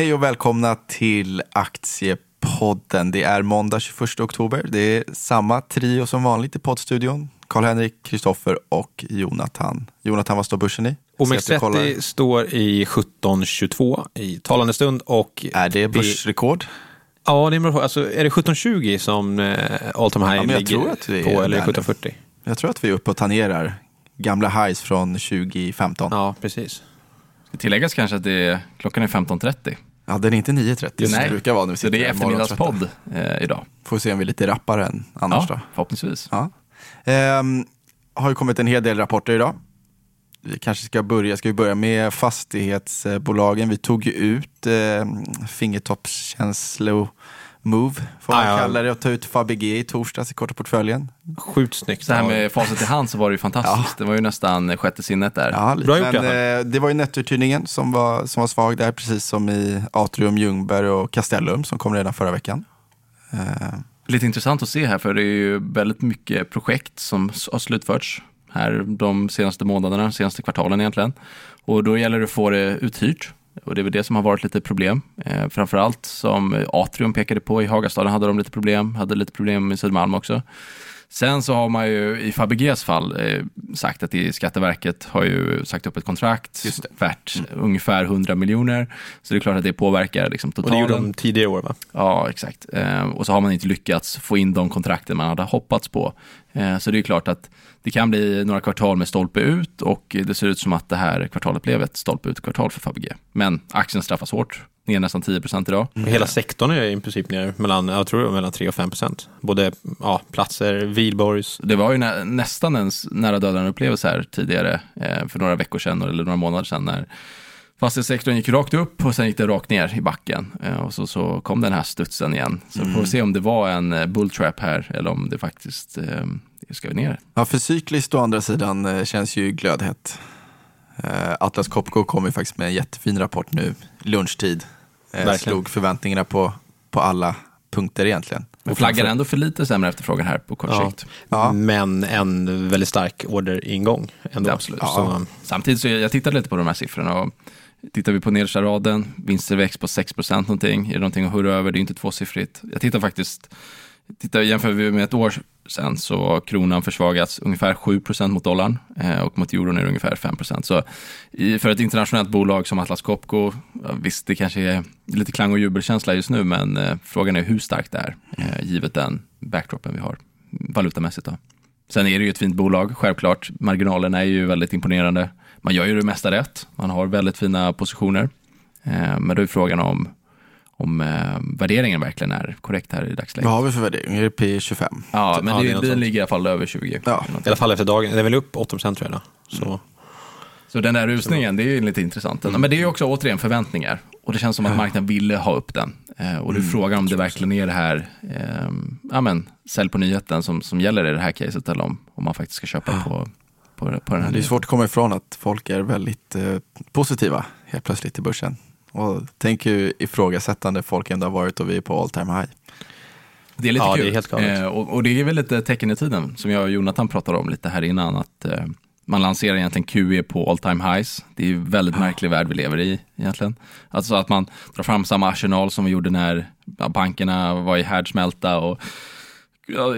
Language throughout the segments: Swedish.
Hej och välkomna till Aktiepodden. Det är måndag 21 oktober. Det är samma trio som vanligt i poddstudion. Karl-Henrik, Kristoffer och Jonathan. Jonathan, vad står börsen i? OMX30 står i 1722 i talande stund och... Är det börsrekord? Ja, det är. Alltså, är det 1720 som eh, all time high Ja, ligger tror att vi är på, eller där nu. 1740? Jag tror att vi är uppe och tangerar gamla highs från 2015. Ja, precis. Ska tilläggas kanske att det är, klockan är 15.30. den är inte 9.30 som det brukar vara när vi så det är eftermiddagspodd eh, idag. Får se om vi är lite rappare än annars ja, då. förhoppningsvis. Ja. Ehm, har ju kommit en hel del rapporter idag. Vi kanske ska börja, ska vi börja med fastighetsbolagen. Vi tog ju ut eh, fingertoppskänslo move, får man Ah, ja. kalla det, och ta ut Fabege i torsdags i korta portföljen. Sjukt snyggt. Så här med facit i hand så var det ju fantastiskt. Det var ju nästan sjätte sinnet där. Ja, lite. Bra gjort, Men eh, det var ju nettouthyrningen som var, som var svag där, precis som i Atrium, Ljungberg och Castellum som kom redan förra veckan. Eh, Lite intressant att se här för det är ju väldigt mycket projekt som har slutförts här de senaste månaderna, senaste kvartalen egentligen. Och då gäller det att få det uthyrt. Och det är väl det som har varit lite problem. Eh, framförallt som eh, Atrium pekade på i Hagastaden hade de lite problem, hade lite problem i Södermalm också. Sen så har man ju i Fabeges fall eh, sagt att i Skatteverket har ju sagt upp ett kontrakt det. värt ungefär 100 miljoner. Så det är klart att det påverkar liksom Och det gjorde totalen. de tidigare år, va? Ja, exakt. Eh, och så har man inte lyckats få in de kontrakten man hade hoppats på. Eh, så det är klart att det kan bli några kvartal med stolpe ut och det ser ut som att det här kvartalet blev ett stolpe ut-kvartal för Fabege. Men aktien straffas hårt, ner nästan 10 idag. Och Hela sektorn är i princip ner mellan, jag tror mellan 3 och 5 procent. Både ja, platser, Wihlborgs. Det var ju nä- nästan en nära döden upplevelse här tidigare, eh, för några veckor sedan eller några månader sedan när fastighetssektorn gick rakt upp och sen gick det rakt ner i backen. Eh, och så, så kom den här studsen igen. Så får vi se om det var en eh, bulltrap här eller om det faktiskt eh, ska vi ner. Ja, för cykliskt å andra sidan eh, känns ju glödhett. Eh, Atlas Copco kom ju faktiskt med en jättefin rapport nu, lunchtid. Eh, Verkligen. slog förväntningarna på, på alla punkter egentligen. Och flaggar ändå för lite sämre efterfrågan här på kort Ja. sikt. Ja. Men en väldigt stark orderingång ändå. Absolut. Så, Samtidigt så jag, jag tittade lite på de här siffrorna och tittar vi på nedersta raden, vinsttillväxt på 6 någonting, är det någonting att hurra över? Det är inte tvåsiffrigt. Jag tittar faktiskt, tittar, jämför vi med ett år sedan så har kronan försvagats ungefär 7% mot dollarn eh, och mot euron är det ungefär 5 Så i, för ett internationellt bolag som Atlas Copco, visst det kanske är lite klang och jubelkänsla just nu, men eh, frågan är hur starkt det är, eh, givet den backdropen vi har valutamässigt. Då. Sen är det ju ett fint bolag, självklart. Marginalerna är ju väldigt imponerande. Man gör ju det mesta rätt. Man har väldigt fina positioner. Eh, men då är frågan om, om eh, värderingen verkligen är korrekt här i dagsläget. Vad har vi för värdering? Är det P25? Ja, men Ja, det det, den sånt. ligger i alla fall över 20. Ja. I alla fall efter dagen. Det är väl upp 8 procent tror jag. Då. Så. Så den där rusningen, det är ju lite intressant. Men det är ju också återigen förväntningar. Och det känns som att marknaden ville ha upp den. Eh, och det är frågan om det verkligen är det här, eh, ja men, sälj på nyheten som, som gäller i det här caset eller om, om man faktiskt ska köpa på, på, på den här Det är nyheten. svårt att komma ifrån att folk är väldigt eh, positiva helt plötsligt till börsen. Och tänk hur ifrågasättande folk ändå har varit och vi är på all time high. Det är lite Ja, kul. det är helt galet. eh, och, och det är väl lite tecken i tiden, som jag och Jonathan pratade om lite här innan, att eh, man lanserar egentligen QE på all time highs. Det är ju väldigt märklig värld vi lever i egentligen. Alltså att man drar fram samma arsenal som vi gjorde när ja, bankerna var i härdsmälta och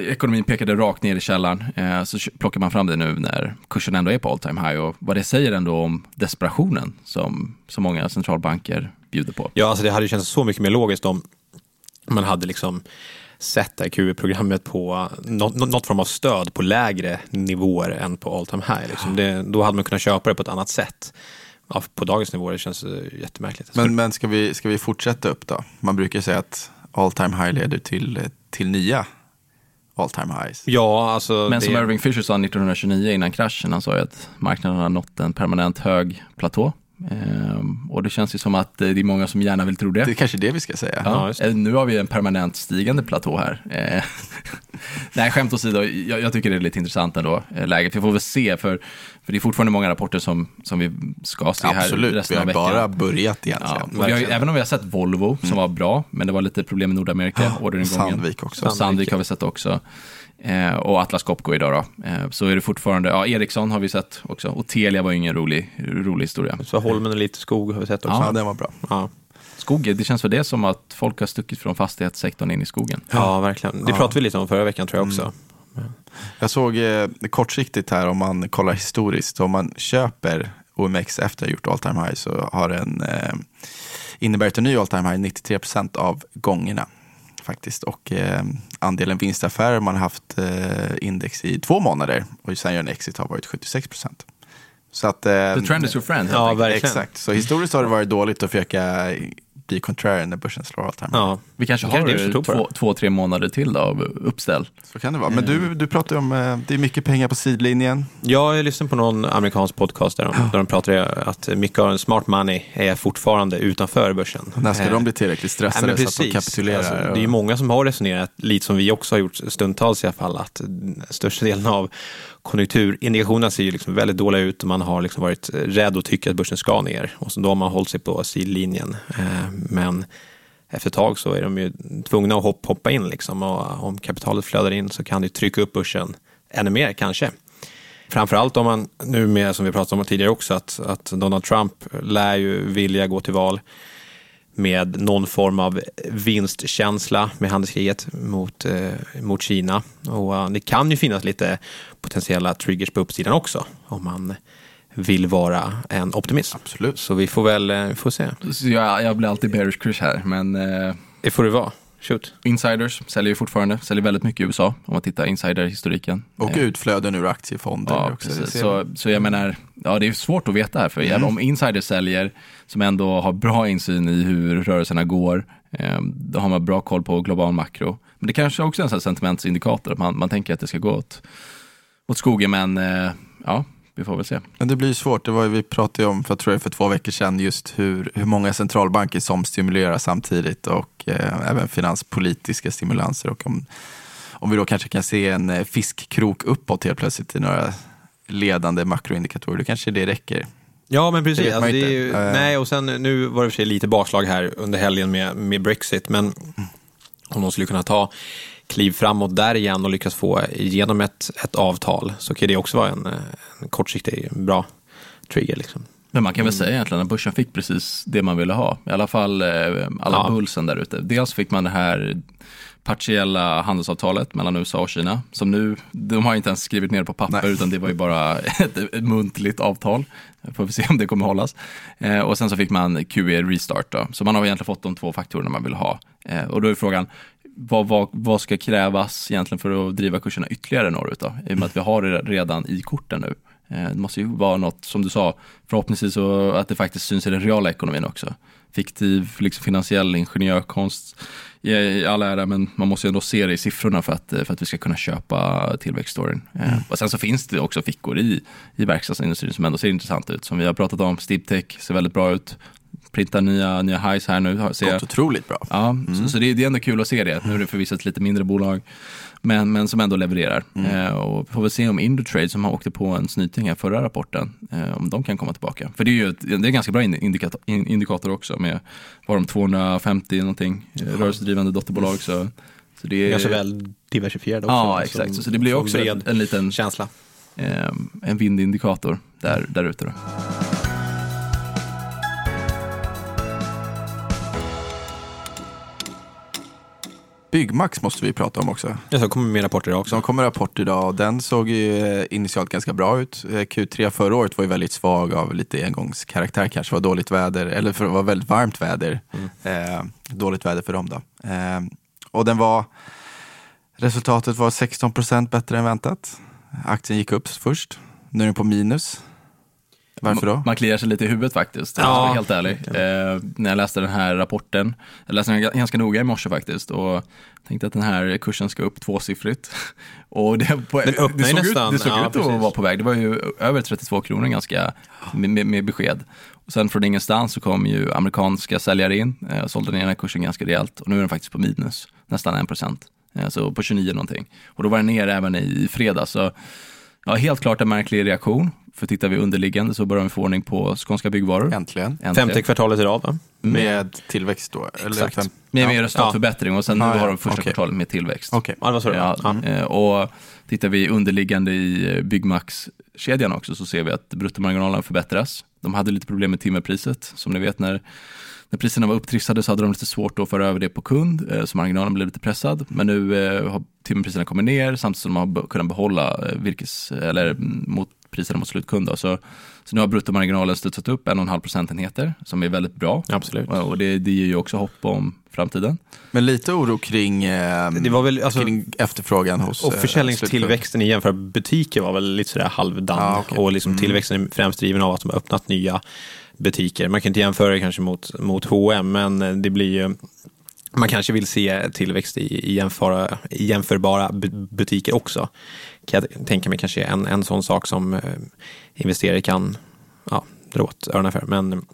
ekonomin pekade rakt ner i källaren. Eh, så plockar man fram det nu när kursen ändå är på all time high och vad det säger ändå om desperationen som så många centralbanker bjuder på. Ja, alltså det hade känts så mycket mer logiskt om man hade liksom sett det här QE-programmet på något, något form av stöd på lägre nivåer än på all time high. Liksom. Det, då hade man kunnat köpa det på ett annat sätt. Ja, på dagens nivå det känns det jättemärkligt. Men, men ska, vi, ska vi fortsätta upp då? Man brukar säga att all time high leder till, eh, till nya all time highs. ja, alltså Men det, som Irving Fisher sa 1929 innan kraschen, han sa ju att marknaden har nått en permanent hög platå. Ehm, och det känns ju som att eh, det är många som gärna vill tro det. Det är kanske det vi ska säga. Ja, Ja, eh, nu har vi en permanent stigande platå här. Eh, Nej, skämt åsido, jag, jag tycker det är lite intressant ändå, eh, läget. Vi får väl se, för, för det är fortfarande många rapporter som, som vi ska se här Absolut, vi resten har av veckan. bara börjat egentligen. Ja, vi har, ju- även om vi har sett Volvo, som var bra, men det var lite problem i Nordamerika, och orderingången. Sandvik också. Och Sandvik har vi sett också. Eh, och Atlas Copco idag då. Eh, så är det fortfarande, ja Ericsson har vi sett också. Och Telia var ju ingen rolig, rolig historia. Så Holmen och lite skog har vi sett också. Ja, Ja. den var bra. Ja. Skogen, det känns för det som att folk har stuckit från fastighetssektorn in i skogen. Ja, verkligen. Det Ja. pratade vi lite om förra veckan tror jag också. Jag såg eh, kortsiktigt här om man kollar historiskt. Om man köper OMX efter att ha gjort all time high så har den eh, innebär en ny all time high 93 procent av gångerna. Faktiskt. Och eh, andelen vinstaffärer man har haft eh, index i två månader och sen gör en exit har varit 76 procent. Så att... Eh, The trend is your friend. Ja, verkligen. Exakt. Så historiskt har det varit dåligt att försöka bli contrarian när börsen slår all time. Ja. Vi kanske kanske har på två, det. två, tre månader till då, av uppställ. Så kan det vara. Men du, du pratar ju om, eh, det är mycket pengar på sidlinjen. Jag lyssnade på någon amerikansk podcast där de, där de pratade att mycket av smart money är fortfarande utanför börsen. När ska Eh, de bli tillräckligt Ja, stressade men så att de precis. kapitulerar? Alltså, och- det är ju många som har resonerat, lite som vi också har gjort stundtals i alla fall, att största delen av konjunkturindikationerna ser ju liksom väldigt dåliga ut och man har liksom varit rädd och tycker att börsen ska ner. Och så då har man hållit sig på sidlinjen. Eh, men efter ett tag så är de ju tvungna att hoppa in liksom och om kapitalet flödar in så kan det trycka upp börsen ännu mer kanske. Framförallt om man, nu med som vi pratade om tidigare också, att, att Donald Trump lär ju vilja gå till val med någon form av vinstkänsla med handelskriget mot, eh, mot Kina. Och eh, det kan ju finnas lite potentiella triggers på uppsidan också om man vill vara en optimist. Absolut. Så vi får väl eh, vi får se. Så jag, jag blir alltid bearish crush här, men eh, Det får det vara. Shoot. insiders säljer ju fortfarande, säljer väldigt mycket i USA om man tittar insider-historiken. Och Eh, utflöden ur aktiefonder. Ja, också, precis. Så, så jag menar, ja, det är svårt att veta här. För Mm. om insiders säljer, som ändå har bra insyn i hur rörelserna går, eh, då har man bra koll på global makro. Men det kanske också är en sån här sentimentsindikator, att man, man tänker att det ska gå åt, åt skogen, men eh, ja, vi får väl se. Men det blir ju svårt. Det var ju, vi pratade ju om för, tror jag, för två veckor sedan just hur, hur många centralbanker som stimulerar samtidigt och eh, även finanspolitiska stimulanser. Och om, om vi då kanske kan se en eh, fiskkrok uppåt helt plötsligt i några ledande makroindikatorer, då kanske det räcker. Ja, men Det precis. man Alltså, det ju, Eh. nej, och sen nu var det för sig lite bakslag här under helgen med, med Brexit, men om de skulle kunna ta kliv framåt där igen och lyckas få igenom ett, ett avtal så kan det också vara en, en kortsiktig bra trigger. Liksom. Men man kan väl säga egentligen att börsen fick precis det man ville ha. I alla fall eh, alla Ja. bullsen där ute. Dels fick man det här partiella handelsavtalet mellan USA och Kina. Som nu, de har inte ens skrivit ner på papper Nej. utan det var ju bara ett, muntligt avtal. Får vi se om det kommer hållas. Eh, och sen så fick man QE restart då. Så man har egentligen fått de två faktorerna man vill ha. Eh, och då är frågan, vad, vad, vad ska krävas egentligen för att driva kurserna ytterligare norrut då? I och med att vi har det redan i korten nu. Eh, Det måste ju vara något, som du sa, förhoppningsvis så att det faktiskt syns i den reala ekonomin också. Fiktiv, liksom finansiell ingenjörkonst i all ära, men man måste ju ändå se det i siffrorna för att, för att vi ska kunna köpa tillväxtstoryn. Eh, Och sen så finns det också fickor i, i verkstadsindustrin som ändå ser intressant ut. Som vi har pratat om, Steeptech ser väldigt bra ut. Printar nya, nya highs här nu. Ser jag. Gått otroligt bra. Ja, så, så det, det är ändå kul att se det. Nu är det förvisso ett lite mindre bolag, men, men som ändå levererar. Eh, och får väl se om Indutrade som har åkte på en snyting här förra rapporten, eh, om de kan komma tillbaka. För det är ju ett, det är en ganska bra in- indikator, in, indikator också med, var de 250 någonting, eh, rörelsedrivande dotterbolag. Så, så det är, Ganska väl diversifierad också. Ja, exakt. Så, så det blir också en, en liten känsla. eh, en vindindikator där, där ute. Då. Byggmax måste vi prata om också. Ja, så kommer mer rapporter idag också. Som kommer rapport idag den såg ju eh, initialt ganska bra ut. Eh, Q3 förra året var ju väldigt svag av lite engångskaraktär kanske. var dåligt väder, eller för det var väldigt varmt väder. Eh, dåligt väder för dem då. Eh, och den var, resultatet var 16 procent bättre än väntat. Aktien gick upp först, nu är den på minus. Varför då? Man kliar sig lite i huvudet faktiskt, om jag vara helt ärlig. Eh, när jag läste den här rapporten, jag läste den ganska noga i morse faktiskt och tänkte att den här kursen ska upp tvåsiffrigt. Och det, på, det ju såg nästan, ut, det såg ja, ut att vara på väg. Det var ju över 32 kronor ganska med, med, besked. Och sen från ingenstans så kom ju amerikanska säljare in och sålde ner den här kursen ganska rejält. Och nu är den faktiskt på minus, nästan 1 procent. Så på 29 någonting. Och då var den ner även i fredag. Så ja, helt klart en märklig reaktion. För tittar vi underliggande så börjar vi få ordning på skånska byggvaror. Äntligen. Äntligen. Femte kvartalet i rad, va? Med tillväxt då? Eller Exakt. fem- Med ja. mer resultatförbättring och sen nu Ah, ja. har de första Okej. kvartalet med tillväxt. Okej. Ja, det var så det var. Ja, Ja. eh, Och tittar vi underliggande i eh, Byggmax logistikkedjan också så ser vi att bruttomarginalen förbättras. De hade lite problem med timmerpriset. Som ni vet när, när priserna var upptrissade så hade de lite svårt att föra över det på kund, eh, så marginalen blev lite pressad. Men nu eh, har timmerpriserna kommit ner samtidigt som de har kunnat behålla eh, virkes, eller mm, mot priserna mot slutkund. Då. Så, så nu har bruttomarginalen studsat upp 1,5 procentenheter som är väldigt bra. Absolut. Och det, det ger ju också hopp om framtiden. Men lite oro kring, eh, Det var väl, alltså, kring efterfrågan hos och eh, försäljningstillväxten i jämförbara butiker var väl lite sådär halvdan. Ah, okej. Och liksom tillväxten är främst driven av att de har öppnat nya butiker. Man kan inte jämföra det kanske mot, mot H&M men det blir ju man kanske vill se tillväxt i, jämföra, jämförbara butiker också. Kan jag tänka mig kanske en, en sån sak som eh, investerare kan ja, dra åt öronen för. Men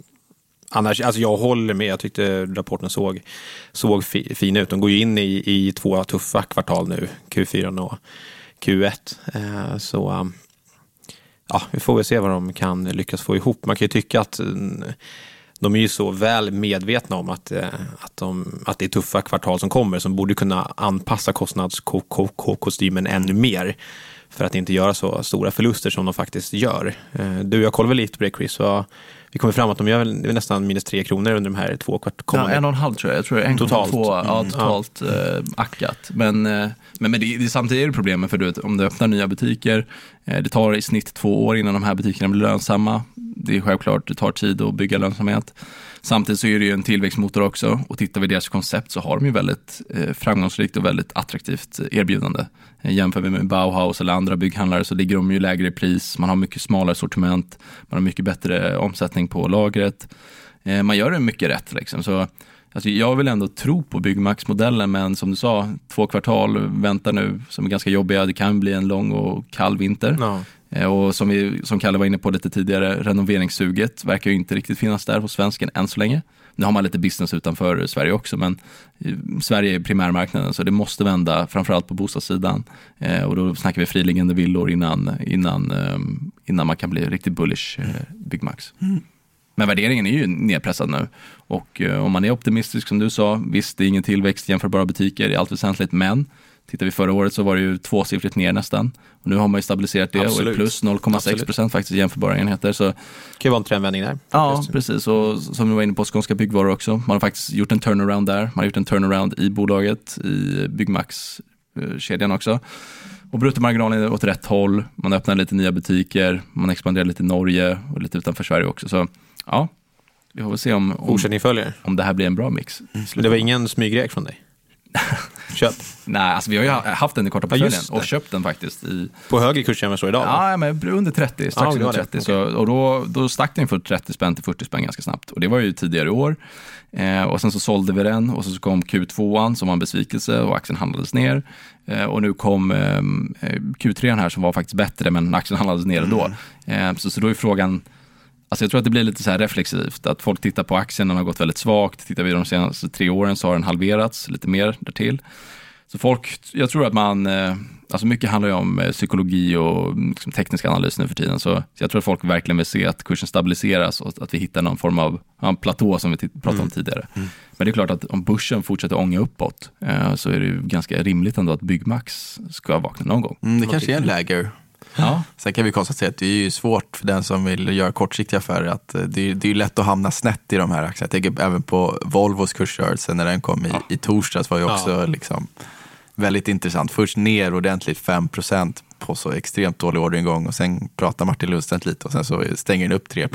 annars, alltså jag håller med. Jag tyckte rapporten såg, såg fi, fin ut. De går ju in i, i två tuffa kvartal nu, Q4 och Q1. Eh, så ja, vi får väl se vad de kan lyckas få ihop. Man kan ju tycka att mm, de är ju så väl medvetna om att, eh, att, de, att det är tuffa kvartal som kommer som borde kunna anpassa kostnadskostymen ännu mer för att inte göra så stora förluster som de faktiskt gör. Eh, Du jag kollade lite på det Chris. Vi kommer fram att de gör nästan minus tre kronor under de här två kvart Ja, en och en halv tror jag. Jag tror 1,2 Totalt. ja, Mm. totalt eh, ackat. Men, eh, men, men det, det, samtidigt är det problemet för du vet, om du öppnar nya butiker, eh, det tar i snitt två år innan de här butikerna blir lönsamma. Det är självklart, det tar tid att bygga lönsamhet. Samtidigt så är det ju en tillväxtmotor också och tittar vi deras koncept så har de ju väldigt eh, framgångsrikt och väldigt attraktivt eh, erbjudande. Eh, jämför vi med Bauhaus eller andra bygghandlare så ligger de ju lägre i pris, man har mycket smalare sortiment, man har mycket bättre omsättning på lagret. Eh, man gör det mycket rätt liksom. Så, alltså, jag vill ändå tro på Byggmax-modellen men som du sa, två kvartal väntar nu som är ganska jobbiga. Det kan bli en lång och kall vinter. No. Eh, Och som, vi, som Kalle var inne på lite tidigare, renoveringssuget verkar ju inte riktigt finnas där hos svensken än så länge. Nu har man lite business utanför Sverige också, men eh, Sverige är primärmarknaden, så det måste vända, framförallt på bostadssidan. Eh, och då snackar vi friliggande villor innan, innan, eh, innan man kan bli riktigt bullish eh, Byggmax. Men värderingen är ju nedpressad nu. Och eh, om man är optimistisk som du sa, visst det är ingen tillväxt jämförbara butiker i allt väsentligt, men tittar vi förra året så var det ju tvåsiffrigt ner nästan. Och nu har man ju stabiliserat det och är Absolut. plus 0,6 Absolut. procent faktiskt i jämförbara enheter. Så Det kan ju vara en trendvändning där. Ja, precis. Och som vi var inne på, Skånska Byggvaror också. Man har faktiskt gjort en turnaround där. Man har gjort en turnaround i bolaget, i Byggmax-kedjan också. Och bruttomarginalen är åt rätt håll. Man öppnar lite nya butiker. Man expanderar lite i Norge och lite utanför Sverige också. Så ja, vi får väl se om, om, om det här blir en bra mix. det var ingen smygrek från dig? Köp. Nej, alltså vi har ju haft den i korta Ja, portföljen det. och köpt den faktiskt i På högre kurs än vad står idag? Ja, men under 30, strax Ja, under var det. 30. Så, och då, då stack den från 30 spänn till 40 spänn ganska snabbt. Och det var ju tidigare i år. Eh, och sen så sålde vi den och så kom Q2 som var en besvikelse och aktien handlades ner. Eh, och nu kom eh, Q3 här som var faktiskt bättre men aktien handlades ner ändå. Eh, så, så då är frågan, Alltså jag tror att det blir lite så här reflexivt, att folk tittar på aktien, den har gått väldigt svagt. Tittar vi de senaste tre åren så har den halverats, lite mer därtill. Så folk, jag tror att man, eh, alltså mycket handlar ju om eh, psykologi och mm, liksom teknisk analys nu för tiden. Så, jag tror att folk verkligen vill se att kursen stabiliseras och att vi hittar någon form av en platå som vi pratade om tidigare. Men det är klart att om börsen fortsätter ånga uppåt eh, så är det ju ganska rimligt ändå att Byggmax ska vakna någon gång. Mm, det kanske är en läger. Ja, Sen kan vi konstatera att det är ju svårt för den som vill göra kortsiktiga affärer. Att eh, det, är, det är lätt att hamna snett i de här aktierna. Jag tänker även på Volvos kursrörelse när den kom i, i torsdags var ju också Ja. liksom väldigt intressant. Först ner ordentligt 5% på så extremt dålig orderingång och sen pratar Martin Lundstedt lite och sen så stänger den upp 3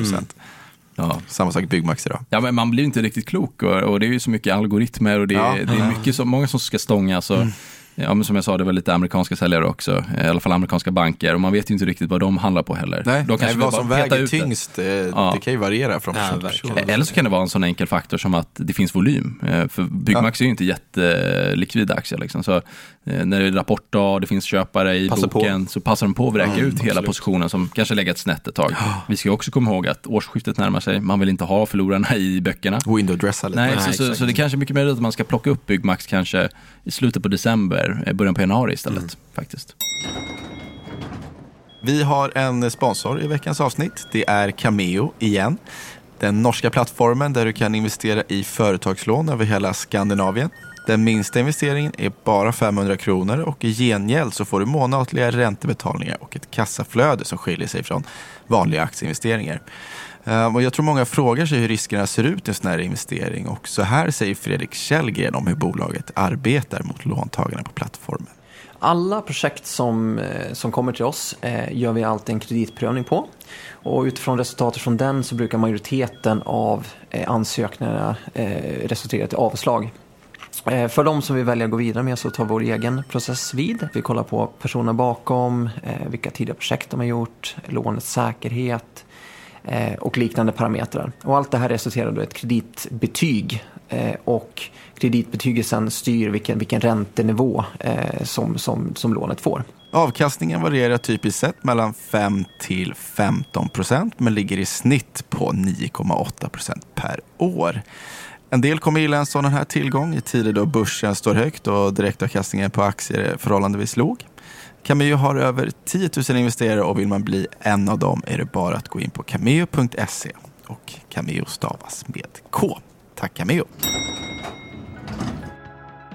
ja. Samma sak Byggmax idag. Ja, men man blir inte riktigt klok och, och det är ju så mycket algoritmer och det, Ja. det är mycket så, många som ska stånga. Så, ja, men som jag sa, det var lite amerikanska säljare också, i alla fall amerikanska banker och man vet ju inte riktigt vad de handlar på heller. Nej, de Nej vad bara som väger ut det. tyngst, eh, Ja. det kan ju variera från Ja, person till person. Eller så kan det vara en sån enkel faktor som att det finns volym. Eh, För Byggmax är ju inte jättelikvida aktier. Liksom. Så när det är rapportdag, det finns köpare i Passa på. boken, så passar de på att vräka ut hela absolut. positionen som kanske legat snett ett tag. Vi ska också komma ihåg att årsskiftet närmar sig. Man vill inte ha förlorarna i böckerna. Window-dressa lite. Nej, Nej, så, exakt. så det kanske är mycket möjligt att man ska plocka upp Byggmax kanske i slutet på december, eh, början på januari istället. Faktiskt. Vi har en sponsor i veckans avsnitt. Det är Cameo igen. Den norska plattformen där du kan investera i företagslån över hela Skandinavien. Den minsta investeringen är bara 500 kronor och i gengäld så får du månatliga räntebetalningar och ett kassaflöde som skiljer sig från vanliga aktieinvesteringar. Eh, och jag tror många frågar sig hur riskerna ser ut i en sån här investering och så här säger Fredrik Källgren om hur bolaget arbetar mot låntagarna på plattformen. Alla projekt som, eh, som kommer till oss eh, gör vi alltid en kreditprövning på. Och utifrån resultatet från den så brukar majoriteten av eh, ansökningarna eh, resultera i avslag. Eh, för de som vi väljer att gå vidare med så tar vår egen process vid. Vi kollar på personer bakom, eh, vilka tidigare projekt de har gjort, lånets säkerhet eh, och liknande parametrar. Och allt det här resulterar i ett kreditbetyg och kreditbetyget sen styr vilken, vilken räntenivå som, som, som lånet får. Avkastningen varierar typiskt sett mellan 5 till 15 procent men ligger i snitt på 9,8 procent per år. En del kommer gilla en sådan här tillgång i tider då börsen står högt och direktavkastningen på aktier är förhållandevis låg. Cameo har över 10 000 investerare och vill man bli en av dem är det bara att gå in på cameo.se och Cameo stavas med K. Tack Cameo!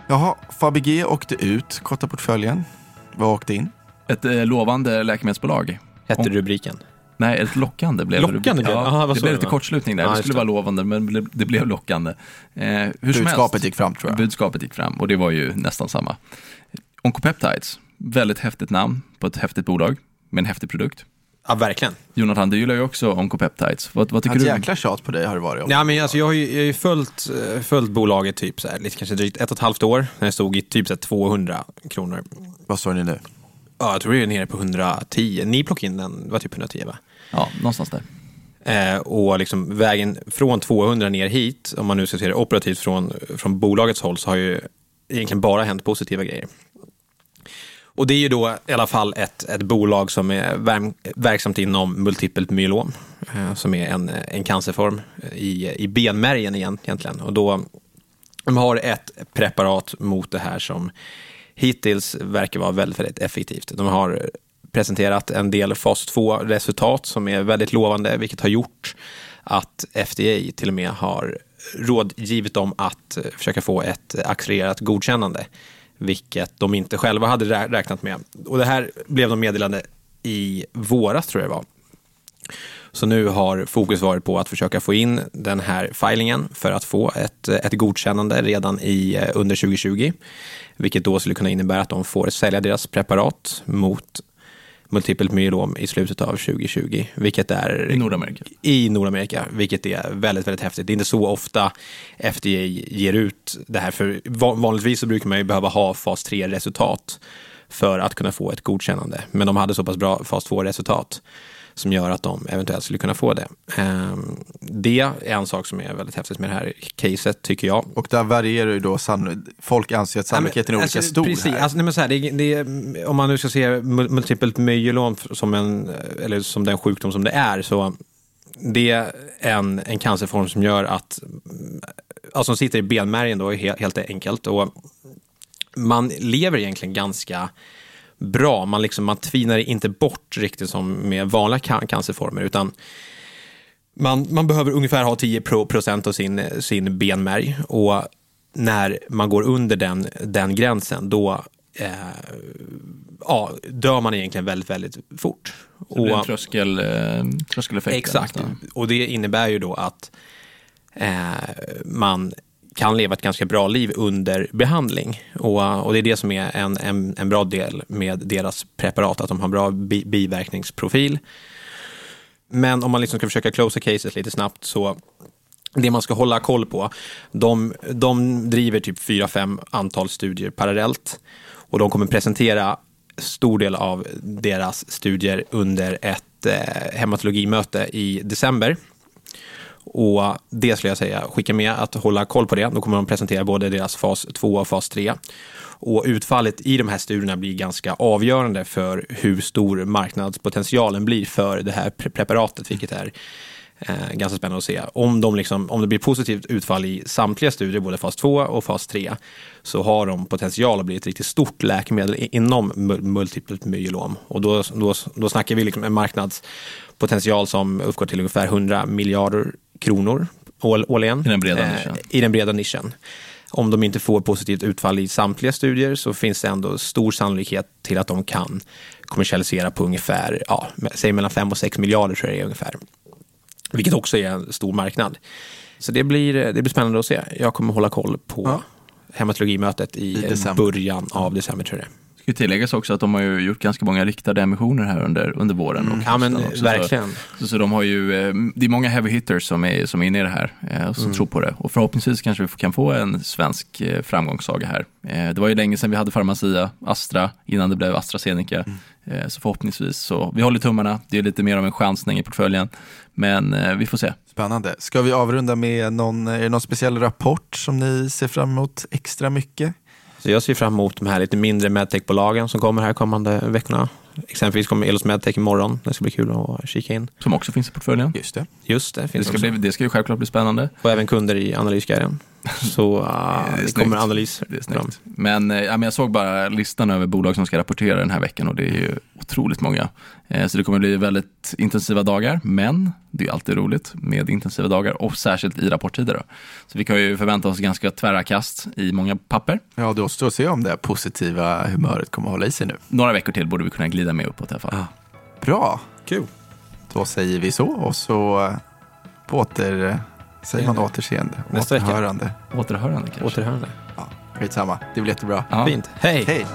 Jaha, Fabege åkte ut, korta portföljen. Vad åkte in? Ett eh, lovande läkemedelsbolag. Hette rubriken. Nej, ett lockande blev Lockande det. blev- Ja, aha, det blev lite va? kortslutning där. Ja, det skulle det. vara lovande, men det blev- lockande. Eh, hur som Budskapet helst, gick fram tror jag. budskapet gick fram och det var ju nästan samma. Oncopeptides, väldigt häftigt namn på ett häftigt bolag med en häftig produkt. Ja, verkligen. Jonathan, du gillar ju också Oncopeptides. Vad, vad tycker Ett du? jäkla tjat på dig har det varit. om. Ja, men alltså, jag har ju, jag har ju följt, eh, följt bolaget typ så här, lite, kanske drygt ett och ett halvt år. När det stod i typ så här, 200 kronor. Vad står ni nu? Ja, jag tror det är nere på 110. Ni plockade in den, det var typ 110 va? Ja, någonstans där. Eh, och liksom vägen från 200 ner hit, om man nu ska se det operativt från, från bolagets håll, så har ju egentligen bara hänt positiva grejer. Och det är ju då i alla fall ett, ett bolag som är verm, verksamt inom multipelt myelom, eh, som är en, en cancerform i, i benmärgen igen, egentligen. Och då, de har ett preparat mot det här som hittills verkar vara väldigt, väldigt effektivt. De har presenterat en del fas 2-resultat som är väldigt lovande, vilket har gjort att FDA till och med har rådgivit dem att eh, försöka få ett accelererat godkännande, vilket de inte själva hade räknat med. Och det här blev de meddelande i våras, tror jag det var. Så nu har fokus varit på att försöka få in den här filingen för att få ett, ett godkännande redan i, eh, under 2020. Vilket då skulle kunna innebära att de får sälja deras preparat mot multipelt myelom i slutet av 2020. Vilket är I Nordamerika. i Nordamerika, vilket är väldigt, väldigt häftigt. Det är inte så ofta FDA ger ut det här, för va- vanligtvis så brukar man ju behöva ha fas 3-resultat för att kunna få ett godkännande. Men de hade så pass bra fas 2-resultat som gör att de eventuellt skulle kunna få det. Ehm, Det är en sak som är väldigt häftigt med det här caset, tycker jag. Och där varierar ju då folk anser att sannolikheten är olika alltså, stor Precis, här. alltså, nej, så här, det, det, om man nu ska se mul- multipelt myelom som, en, eller som den sjukdom som det är, så det är en, en cancerform som gör att, alltså som sitter i benmärgen då helt, helt enkelt. Och man lever egentligen ganska bra. Man, liksom, man tvinar inte bort riktigt som med vanliga can- cancerformer, utan man, man behöver ungefär ha 10 pro- procent av sin, sin benmärg och när man går under den, den gränsen då eh, ja, dör man egentligen väldigt, väldigt fort. Så det blir en tröskel, eh, tröskeleffekt. Exakt, och det innebär ju då att eh, man kan leva ett ganska bra liv under behandling. Och, eh, och det är det som är en, en, en bra del med deras preparat, att de har bra bi, biverkningsprofil. Men om man liksom ska försöka close caset lite snabbt så det man ska hålla koll på, de, de driver typ 4-5 antal studier parallellt och de kommer presentera stor del av deras studier under ett eh, hematologimöte i december. Och det skulle jag säga, skicka med att hålla koll på det. Då kommer de presentera både deras fas 2 och fas 3. Och utfallet i de här studierna blir ganska avgörande för hur stor marknadspotentialen blir för det här pre- preparatet, vilket är eh, ganska spännande att se. Om, de liksom, om det blir positivt utfall i samtliga studier, både fas 2 och fas 3, så har de potential att bli ett riktigt stort läkemedel inom multipelt myelom. Och då, då, då snackar vi liksom en marknadspotential som uppgår till ungefär 100 miljarder kronor årligen. I den breda Eh, nischen. I den breda nischen. om de inte får positivt utfall i samtliga studier så finns det ändå stor sannolikhet till att de kan kommersialisera på ungefär, ja, säg mellan 5 och 6 miljarder tror jag det är ungefär. Vilket också är en stor marknad. Så det blir, det blir spännande att se. Jag kommer hålla koll på Ja. hematologimötet i, I början av december tror jag det är. Ska ju tilläggas också att de har ju gjort ganska många riktade emissioner här under, under våren. och Ja men också, så- verkligen. Så, så de har ju, eh, det är många heavy hitters som är, som är inne i det här eh, och som tror på det. Och förhoppningsvis kanske vi kan få en svensk eh, framgångssaga här. Det var ju länge sedan vi hade Pharmacia, Astra, innan det blev AstraZeneca. Eh, Så förhoppningsvis så, vi håller tummarna. Det är lite mer av en chansning i portföljen. Men vi får se. Spännande. Ska vi avrunda med någon, är det någon speciell rapport som ni ser fram emot extra mycket? Så jag ser fram emot de här lite mindre medtech-bolagen som kommer här kommande veckorna. Exempelvis kommer Elos Medtech imorgon. Det ska bli kul att kika in. Som också finns i portföljen. Just det. Just det, Det finns ska, också. bli, det ska ju självklart bli spännande. Och även kunder i analysguiden. Så uh, Det det, snyggt. kommer analys. Det är snyggt. Men, eh, ja, men jag såg bara listan över bolag som ska rapportera den här veckan och det är ju otroligt många. Eh, Så det kommer bli väldigt intensiva dagar, men det är ju alltid roligt med intensiva dagar och särskilt i rapporttider. Då. Så vi kan ju förvänta oss ganska tvära kast i många papper. Ja, då återstår att se om det positiva humöret kommer att hålla i sig nu. Några veckor till borde vi kunna glida med uppåt i alla fall. Bra, Kul. då säger vi så och så eh, på åter, säger man återseende, Nästa vecka. återhörande. Återhörande kanske. Återhörande. Ja, skitsamma, det blir jättebra. Ja. Fint. Hej! Hej!